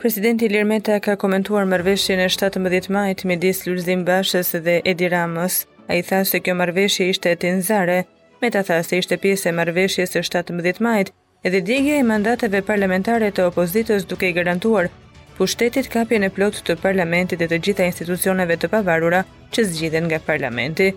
Presidenti Ilir Meta ka komentuar marrëveshjen e 17 majit midis Lulzim Bashës dhe Edi Ramës. Ai tha se kjo marrëveshje ishte tinzare. Meta tha se ishte pjesë e marrëveshjes së 17 majit, edhe djegia e mandateve parlamentare të opozitës duke i garantuar pushtetit kapjen e plotë të parlamentit dhe të gjitha institucioneve të pavarura që zgjidhen nga parlamenti.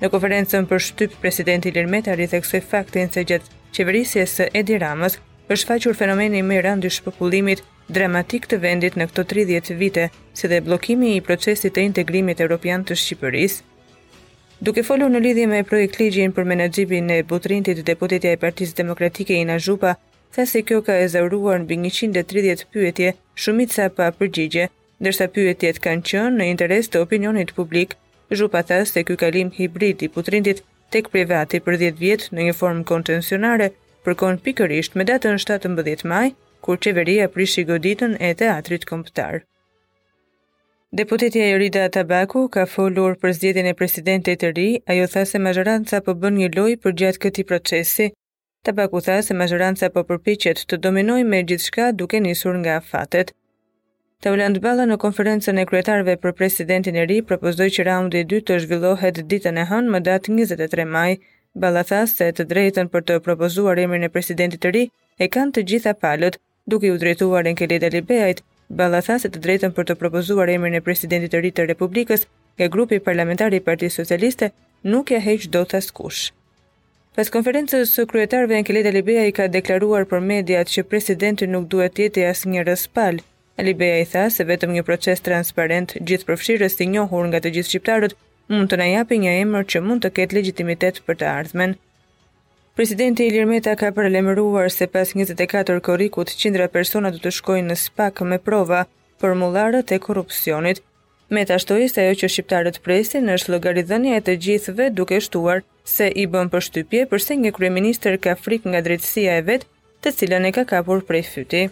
Në konferencën për shtyp, presidenti Ilir Meta ritheksoi faktin se gjatë qeverisjes së Edi Ramës është shfaqur fenomeni më i rëndë i shpopullimit dramatik të vendit në këto 30 vite, si dhe bllokimi i procesit të integrimit europian të Shqipërisë. Duke folur në lidhje me projektligjin për menaxhimin e Butrintit, deputetja e Partisë Demokratike Ina Zhupa tha se kjo ka ezauruar mbi 130 pyetje, shumica pa përgjigje, ndërsa pyetjet kanë qenë në interes të opinionit publik. Zhupa tha se ky kalim hibrid i Butrintit tek privati për 10 vjet në një formë koncesionare përkon pikërisht me datën 17 maj, kur qeveria prishi godinën e Teatrit Kombëtar. Deputetja Jorida Tabaku ka folur për zgjedhjen e presidentit të ri, ajo tha se mazhoranca po bën një lojë përgjatë këtij procesi. Tabaku tha se mazhoranca po përpiqet të dominojë me gjithçka duke nisur nga afatet. Taulant Balla në konferencën e kryetarëve për presidentin e ri propozoi që raundi i dytë të zhvillohet ditën e hënë më datë 23 maj. Balla tha se të drejtën për të propozuar emrin e presidentit të ri e kanë të gjitha palët, Duke iu drejtuar Enkelejd Alibeajt, Balla tha se të drejtën për të propozuar emrin e presidentit të ri të Republikës nga grupi parlamentar i Partisë Socialiste nuk ia heq dot askush. Pas konferencës së kryetarëve Enkelejd Alibeaj ka deklaruar për mediat që presidenti nuk duhet të jetë i asnjërës palë. Alibeaj tha se vetëm një proces transparent, gjithëpërfshirës i njohur nga të gjithë shqiptarët mund të na japë një emër që mund të ketë legjitimitet për të ardhmen. Presidenti Ilir Meta ka paralajmëruar se pas njëzet e katër korrikut qindra persona do të shkojnë në SPAK me prova për mullarët e korrupsionit. Meta shtoi se ajo që shqiptarët presin është llogaridhënia e të gjithëve duke shtuar se i bën përshtypje përse një kryeministër ka frikë nga drejtësia e vet, të cilën e ka kapur prej fyti.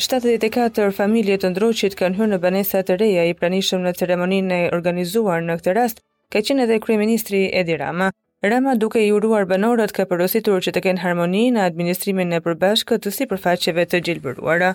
74 familje të Ndroqit kanë hyrë në banesa të reja i pranishëm në ceremoninë e organizuar në këtë rast, ka qenë edhe kryeministri Edi Rama. Rama duke i uruar banorët ka porositur që të kenë harmoni në administrimin e përbashkët të sipërfaqeve të gjelbëruara.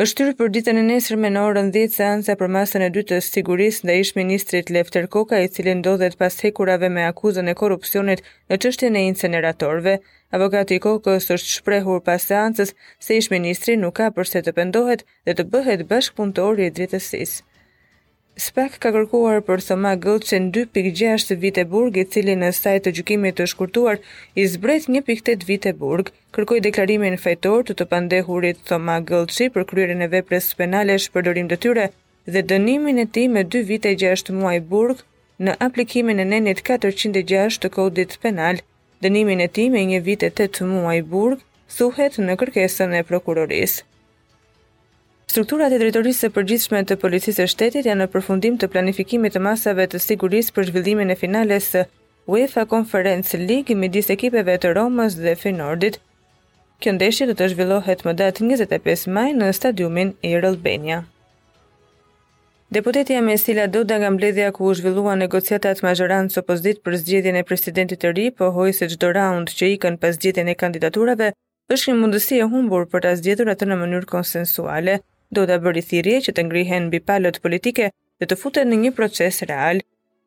Është shtyrë për ditën e nesërme në orën 10 seanca për masën e dytë të sigurisë ndaj ish-ministrit Lefter Koka, i cili ndodhet pas hekurave me akuzën e korrupsionit në çështjen e inceneratorëve. Avokati i Kokës është shprehur pas seancës se ish-ministri nuk ka përse të pendohet dhe të bëhet bashkëpunëtor i drejtësisë. Spak ka kërkuar për Thoma Gëllçin dy pikë gjashtë vite burg, i cili në sajë të gjykimit të shkurtuar i zbret një pikë tetë vite burg. Kërkoj deklarimin fajtor të të pandehurit Thoma Gëllçi për kryerjen e veprës penale Shpërdorim detyre dhe dënimin e tij me dy vite e gjashtë muaj burg në aplikimin e nenit katërqind e gjashtë të Kodit Penal, dënimin e tij me një vit e tetë muaj burg, thuhet në kërkesën e prokurorisë. Strukturat e Drejtorisë së Përgjithshme të Policisë së Shtetit janë në përfundim të planifikimit të masave të sigurisë për zhvillimin e finales së UEFA Conference League midis ekipeve të Romës dhe Feyenoordit. Kjo ndeshje do të zhvillohet më datë 25 maj në stadiumin Air Albania. Deputetja Mesila Doda nga mbledhja ku u zhvilluan negociatat mazhorancë opozitë për zgjedhjen e presidentit të ri, pohoi se çdo raund që ikën pa zgjedhjen e kandidaturave, Është një mundësi e humbur për ta zgjedhur atë në mënyrë konsensuale. Doda bëri thirrje që të ngrihen mbi palët politike dhe të futen në një proces real.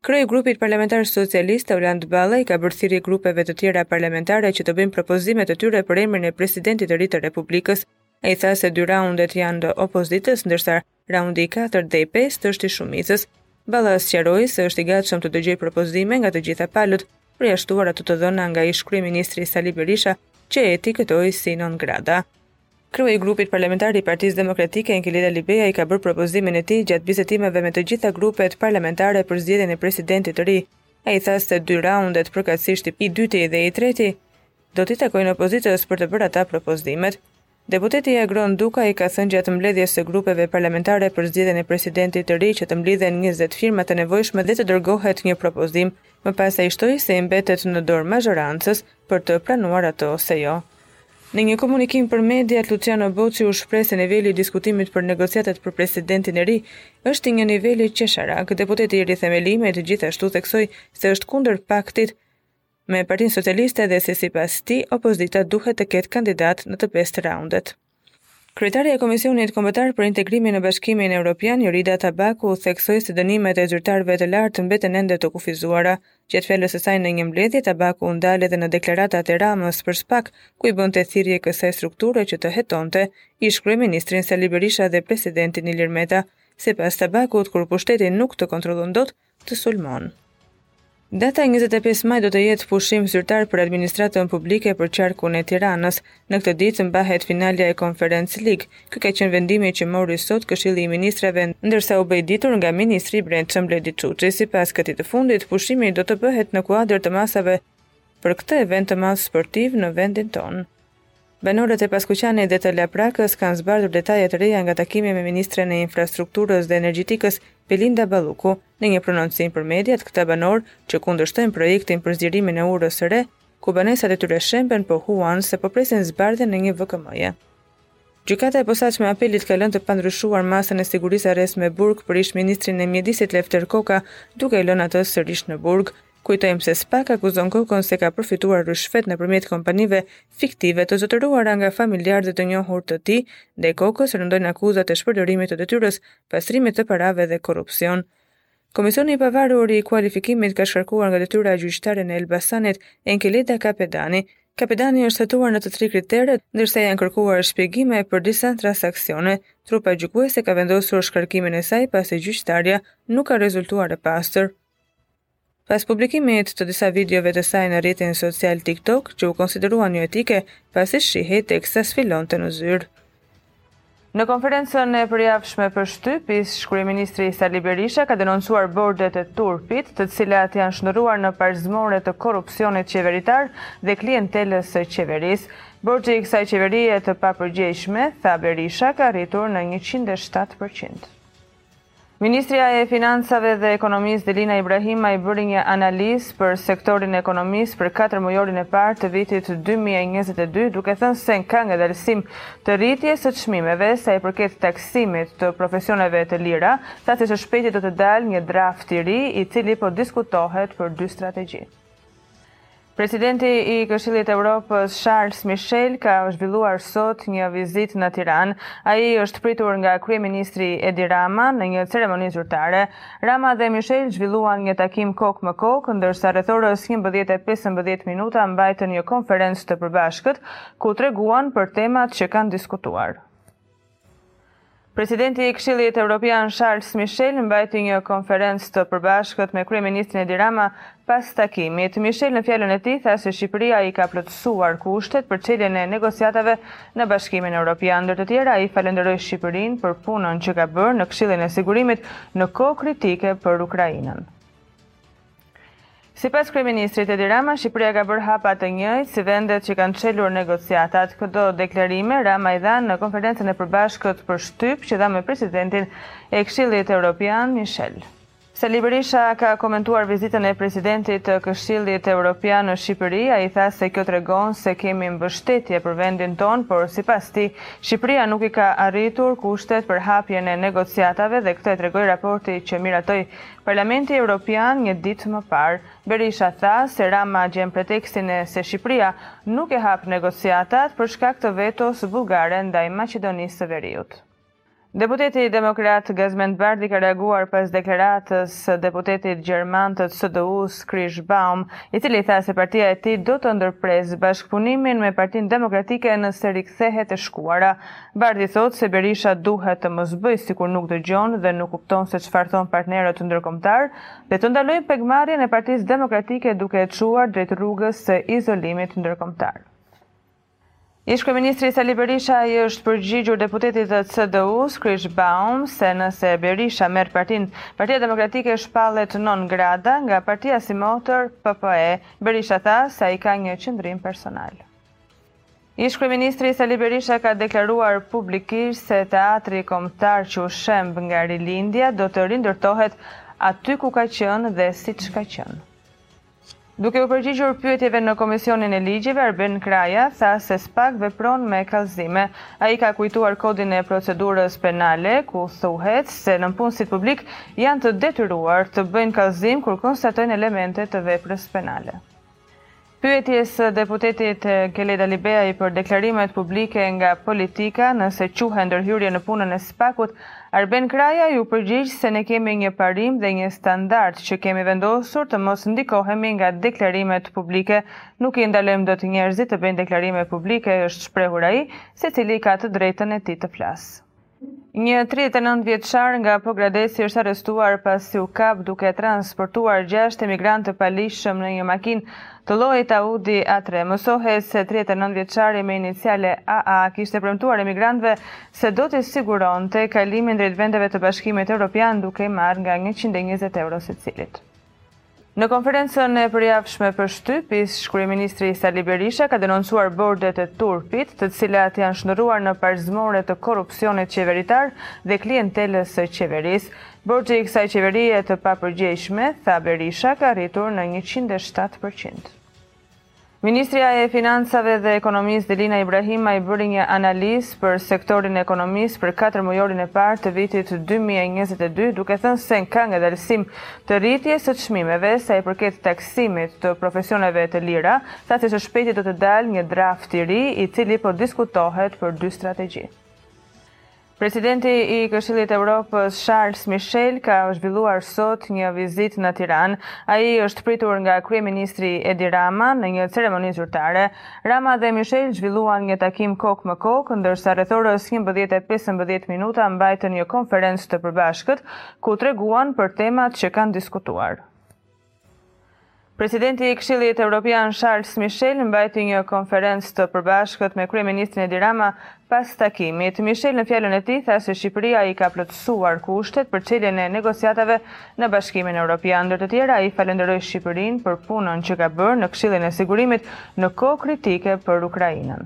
Kreu i grupit parlamentar socialist Taulant Balla i ka bërë thirrje grupeve të tjera parlamentare që të bëjnë propozimet e tyre për emrin e presidentit të ri të Republikës. Ai tha se dy raundet janë të opozitës, ndërsa Raundi i katërt dhe i pestë është i shumicës. Balla sqaroi se është i gatshëm të dëgjojë propozime nga të gjitha palët, përjashtuar ato të dhëna nga ish-kryeministri Sali Berisha, që e etiketoi si non grata. Kreu i grupit parlamentar i Partisë Demokratike, Enkelejd Alibeaj ka bërë propozimin e tij gjatë bisedimeve me të gjitha grupet parlamentare për zgjedhjen e presidentit të ri. Ai tha se dy raundet, përkatësisht i dyti dhe i treti, do t'i takojnë opozitës për të bërë ata propozimet. Deputeti Agron Duka ka thënë gjatë mbledhjes së grupeve parlamentare për zgjedhjen e presidentit të ri që të mblidhen njëzet firmat e nevojshme dhe të dërgohet një propozim. Më pas ai shtoi se i mbetet në dorë mazhorancës për të pranuar atë ose jo. Në një komunikim për mediat, Luciano Boçi u shpreh se niveli i diskutimit për negociatat për presidentin e ri është i një niveli qesharak. Deputeti i Rithemelimit gjithashtu theksoi se është kundër paktit me Partinë Socialiste dhe se sipas tij opozita duhet të ketë kandidat në të pestë raundet. Kryetarja e Komisionit Kombëtar për Integrimin në Bashkimin Evropian, Jorida Tabaku, theksoi se dënimet e zyrtarëve të lartë mbeten ende të kufizuara. Gjatë fjalës së saj në një mbledhje, Tabaku u ndal edhe në deklaratat e Ramës për spak, ku i bënte thirrje kësaj strukture që të hetonte ish-kryeministrin Sali Berisha dhe presidentin Ilir Meta. Sipas Tabakut, kur pushteti nuk të kontrollon dot, të sulmon. Data 25 maj do të jetë pushim zyrtar për administratën publike për qarkun e Tiranës. Në këtë ditë mbahet finalja e Conference League. Ky ka qenë vendimi që mori sot Këshilli i Ministrave, ndërsa u bë i ditur nga ministri i Brendshëm Bledi Çuçi. Sipas këtij të fundit, pushimi do të bëhet në kuadër të masave për këtë event të madh sportiv në vendin tonë. Banorët e Paskuqanit dhe të Laprakës kanë zbardhur detaje të reja nga takimi me ministren e Infrastrukturës dhe Energjitikës, Belinda Balluku. Në një prononcim për mediat, këta banorë që kundërshtojnë projektin për zgjerimin e urës së re, ku banesat e tyre shemben pohuan se po presin zbardhjen e një VKM-je. Gjykata e Posaçme e Apelit ka lënë të pandryshuar masën e sigurisë arrest me burg për ish-ministrin e Mjedisit Lefter Koka, duke e lënë atë sërish në burg. Kujtojmë se SPAK akuzon Kokën se ka përfituar ryshfet nëpërmjet kompanive fiktive të zotëruara nga familjarë dhe të njohur të tij, ndaj Kokës rëndojnë akuzat e shpërdorimit të detyrës, pastrimit të parave dhe korrupsion. Komisioni i Pavarur i Kualifikimit ka shkarkuar nga detyra gjyqtaren e Elbasanit, Enkeleda Kapedani. Kapedani është hetuar në të tri kriteret, ndërsa janë kërkuar shpjegime për disa transaksione. Trupa gjykuese ka vendosur shkarkimin e saj pasi gjyqtarja nuk ka rezultuar e pastër. Pas publikimit të disa videove të saj në rrjetin social TikTok, që u konsideruan jo etike, pasi shihej teksa sfilonte në zyrë. Në konferencën e përjavshme për shtyp, ish kryeministri Sali Berisha ka denoncuar bordet e turpit, të cilat janë shndërruar në parzmore të korrupsionit qeveritar dhe klientelës së qeverisë. Borxhi i kësaj qeverie të papërgjegjshme, tha Berisha, ka arritur në njëqind e shtatë për qind. Ministrja e Financave dhe Ekonomisë Delina Ibrahimaj bëri një analizë për sektorin e ekonomisë për katër mujorin e parë të vitit dy mijë e njëzet e dy, duke thënë se ka ngadalësim të rritjes së çmimeve sa i përket taksimit të profesioneve të lira, tha se së shpejti do të dalë një draft i ri, i cili po diskutohet për dy strategji. Presidenti i Këshillit të Evropës, Charles Michel, ka zhvilluar sot një vizitë në Tiranë. Ai është pritur nga kryeministri Edi Rama në një ceremoni zyrtare. Rama dhe Michel zhvilluan një takim kokë më kokë, ndërsa rreth orës 11:15 minuta mbajtën një konferencë të përbashkët, ku treguan për temat që kanë diskutuar. Presidenti i Këshillit Evropian Charles Michel mbajti një konferencë të përbashkët me kryeministrin Edi Rama pas takimit. Michel në fjalën e tij tha se Shqipëria i ka plotësuar kushtet për çeljen e negociatave në Bashkimin Evropian. Ndër të tjera, ai falënderoi Shqipërinë për punën që ka bërë në Këshillin e Sigurimit në kohë kritike për Ukrainën. Sipas kryeministrit Edi Rama, Shqipëria ka bërë hapa të njëjtë si vendet që kanë çelur negociatat. Këto deklarime Rama i dha në konferencën e përbashkët për shtyp që dha me presidentin e Këshillit Europian, Michel. Sali Berisha ka komentuar vizitën e presidentit të Këshillit Europian në Shqipëri, ai tha se kjo tregon se kemi mbështetje për vendin tonë, por sipas tij, Shqipëria nuk i ka arritur kushtet për hapjen e negociatave dhe këtë e tregoi raporti që miratoi Parlamenti Europian një ditë më parë. Berisha tha se Rama gjen pretekstin e se Shqipëria nuk e hap negociatat për shkak të vetos bullgare ndaj Maqedonisë së Veriut. Deputeti demokrat Gazmend Bardhi ka reaguar pas deklaratës së deputetit gjerman të CDU-së Krish Baum, i cili tha se partia e tij do të ndërpresë bashkëpunimin me Partinë Demokratike nëse rikthehet e shkuara. Bardhi thotë se Berisha duhet të mos bëjë sikur nuk dëgjon dhe nuk kupton se çfarë thonë partnerët ndërkombëtarë dhe të ndalojë pengmarrjen e Partisë Demokratike duke e çuar drejt rrugës së izolimit ndërkombëtar. Ish-kryeministri Sali Berisha i është përgjigjur deputetit të CDU-s, Krish Baum, se nëse Berisha merr partinë, Partia Demokratike shpallet non grata nga partia simotër, PPE. Berisha tha se ai ka një qëndrim personal. Ish-kryeministri Sali Berisha ka deklaruar publikisht se Teatri Kombëtar që u shemb nga Rilindja do të rindërtohet aty ku ka qenë dhe siç ka qenë. Duke u përgjigjur pyetjeve në Komisionin e Ligjeve, Arben Kraja tha se SPAK vepron me kallëzime. Ai ka kujtuar Kodin e Procedurës Penale, ku thuhet se nëpunësit publikë janë të detyruar të bëjnë kallëzim kur konstatojnë elemente të veprës penale. Pyetjes së deputetit Enkelejd Alibeaj për deklarimet publike nga politika nëse quhen ndërhyrje në punën e SPAK-ut, Arben Kraja u përgjigj se ne kemi një parim dhe një standard që kemi vendosur të mos ndikohemi nga deklarimet publike, nuk i ndalojmë dot njerëzit të bëjnë deklarime publike, është shprehur ai, secili ka të drejtën e tij të flasë. Një 39 vjeçar nga Pogradeci është arrestuar pasi u kap duke transportuar 6 emigrantë të paligjshëm në një makinë të llojit Audi A3. Mësohet se 39 vjeçari me iniciale AA kishte premtuar emigrantëve se do t'i siguronte kalimin drejt vendeve të Bashkimit Europian duke i marrë nga 120 euro secilit. Në konferencën e përjavshme për shtyp, ish kryeministri Sali Berisha ka denoncuar bordet e turpit, të cilat janë shndërruar në parzmore të korrupsionit qeveritar dhe klientelës së qeverisë. Borxhi i kësaj qeverie të papërgjegjshme, tha Berisha, ka arritur në njëqind e shtatë për qind. Ministrja e Financave dhe Ekonomisë Delina Ibrahimaj bëri një analizë për sektorin e ekonomisë për katër mujorin e parë të vitit dy mijë e njëzet e dy, duke thënë se ka ngadalësim të rritjes së çmimeve sa i përket taksimit të profesioneve të lira, tha se së shpejti do të dalë një draft i ri, i cili po diskutohet për dy strategji. Presidenti i Këshillit Evropës Charles Michel ka zhvilluar sot një vizitë në Tiranë. Ai është pritur nga kryeministri Edi Rama në një ceremoni zyrtare. Rama dhe Michel zhvilluan një takim kokë më kokë, ndërsa rreth orës 11:15 minuta mbajtën një konferencë të përbashkët, ku treguan për temat që kanë diskutuar. Presidenti i Këshillit Evropian Charles Michel mbajti një konferencë të përbashkët me kryeministrin Edi Rama pas takimit. Michel në fjalën e tij tha se Shqipëria i ka plotësuar kushtet për çeljen e negociatave në Bashkimin Evropian. Ndër të tjera, ai falënderoi Shqipërinë për punën që ka bërë në Këshillin e Sigurimit në kohë kritike për Ukrainën.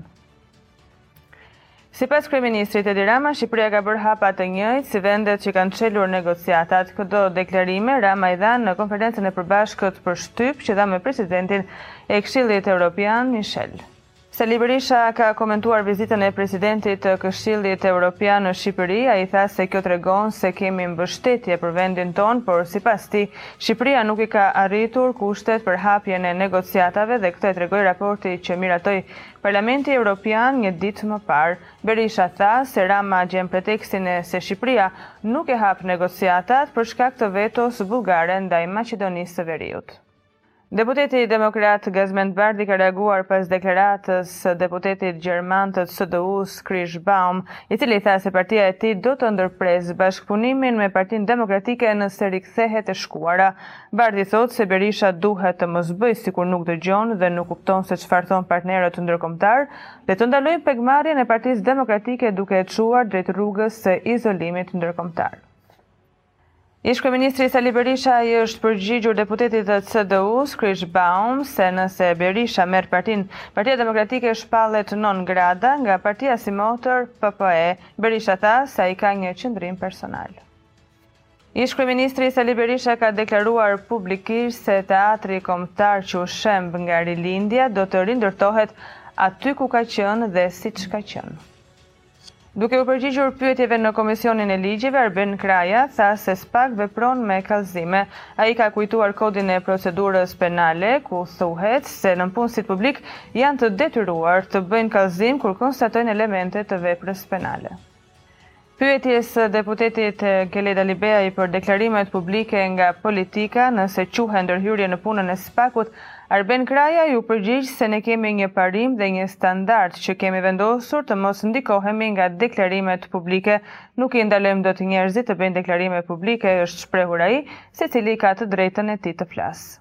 Sipas kryeministrit Edi Rama, Shqipëria ka bërë hapa të njëjtë si vendet që kanë çelur negociatat. Këto deklarime Rama i dha në konferencën e përbashkët për shtyp që dha me presidentin e Këshillit Europian, Michel. Sali Berisha ka komentuar vizitën e presidentit të Këshillit Europian në Shqipëri, ai tha se kjo tregon se kemi mbështetje për vendin tonë, por sipas tij, Shqipëria nuk i ka arritur kushtet për hapjen e negociatave dhe këtë e tregoi raporti që miratoi Parlamenti Evropian një ditë më parë. Berisha tha se Rama gjen pretekstin se Shqipëria nuk e hap negociatat për shkak të vetos bullgare ndaj Maqedonisë së Veriut. Deputeti demokrat Gazment Bardhi ka reaguar pas deklaratës së deputetit gjerman të CDU-së Krichbaum, i cili tha se partia e tij do të ndërpresë bashkëpunimin me Partinë Demokratike nëse rikthehet e shkuara. Bardhi thotë se Berisha duhet të mos bëjë sikur nuk dëgjon dhe nuk kupton se çfarë thonë partnerët ndërkombëtarë dhe të ndalojë pengmarrjen e Partisë Demokratike duke e çuar drejt rrugës së izolimit ndërkombëtar. Ish-kryeministri Sali Berisha i është përgjigjur deputetit të CDU-s, Krichbaum, se nëse Berisha merr partinë, Partia Demokratike shpallet non grata nga partia simotër, PPE. Berisha tha se ai ka një qëndrim personal. Ish-kryeministri Sali Berisha ka deklaruar publikisht se Teatri Kombëtar që u shemb nga Rilindja do të rindërtohet aty ku ka qenë dhe siç ka qenë. Duke u përgjigjur pyetjeve në Komisionin e Ligjeve, Arben Kraja tha se SPAK vepron me kallëzime. Ai ka kujtuar Kodin e Procedurës Penale, ku thuhet se nëpunësit publikë janë të detyruar të bëjnë kallëzim kur konstatojnë elemente të veprës penale. Pyetjes së deputetit Enkelejd Alibeaj për deklarimet publike nga politika nëse quhen ndërhyrje në punën e SPAK-ut, Arben Kraja u përgjigj se ne kemi një parim dhe një standard që kemi vendosur të mos ndikohemi nga deklarimet publike, nuk i ndalojmë dot njerëzit të bëjnë deklarime publike, është shprehur ai, secili ka të drejtën e tij të flasë.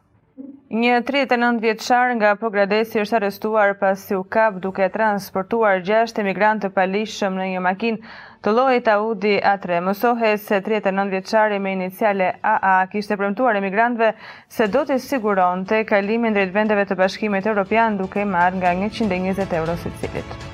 Një 39 vjeçar nga Pogradeci është arrestuar pasi u kap duke transportuar 6 emigrantë të paligjshëm në një makinë të llojit Audi A3. Mësohet se 39 vjeçari me iniciale AA kishte premtuar emigrantëve se do t'i siguronte kalimin drejt vendeve të Bashkimit Evropian duke i marrë nga 120 euro secilit.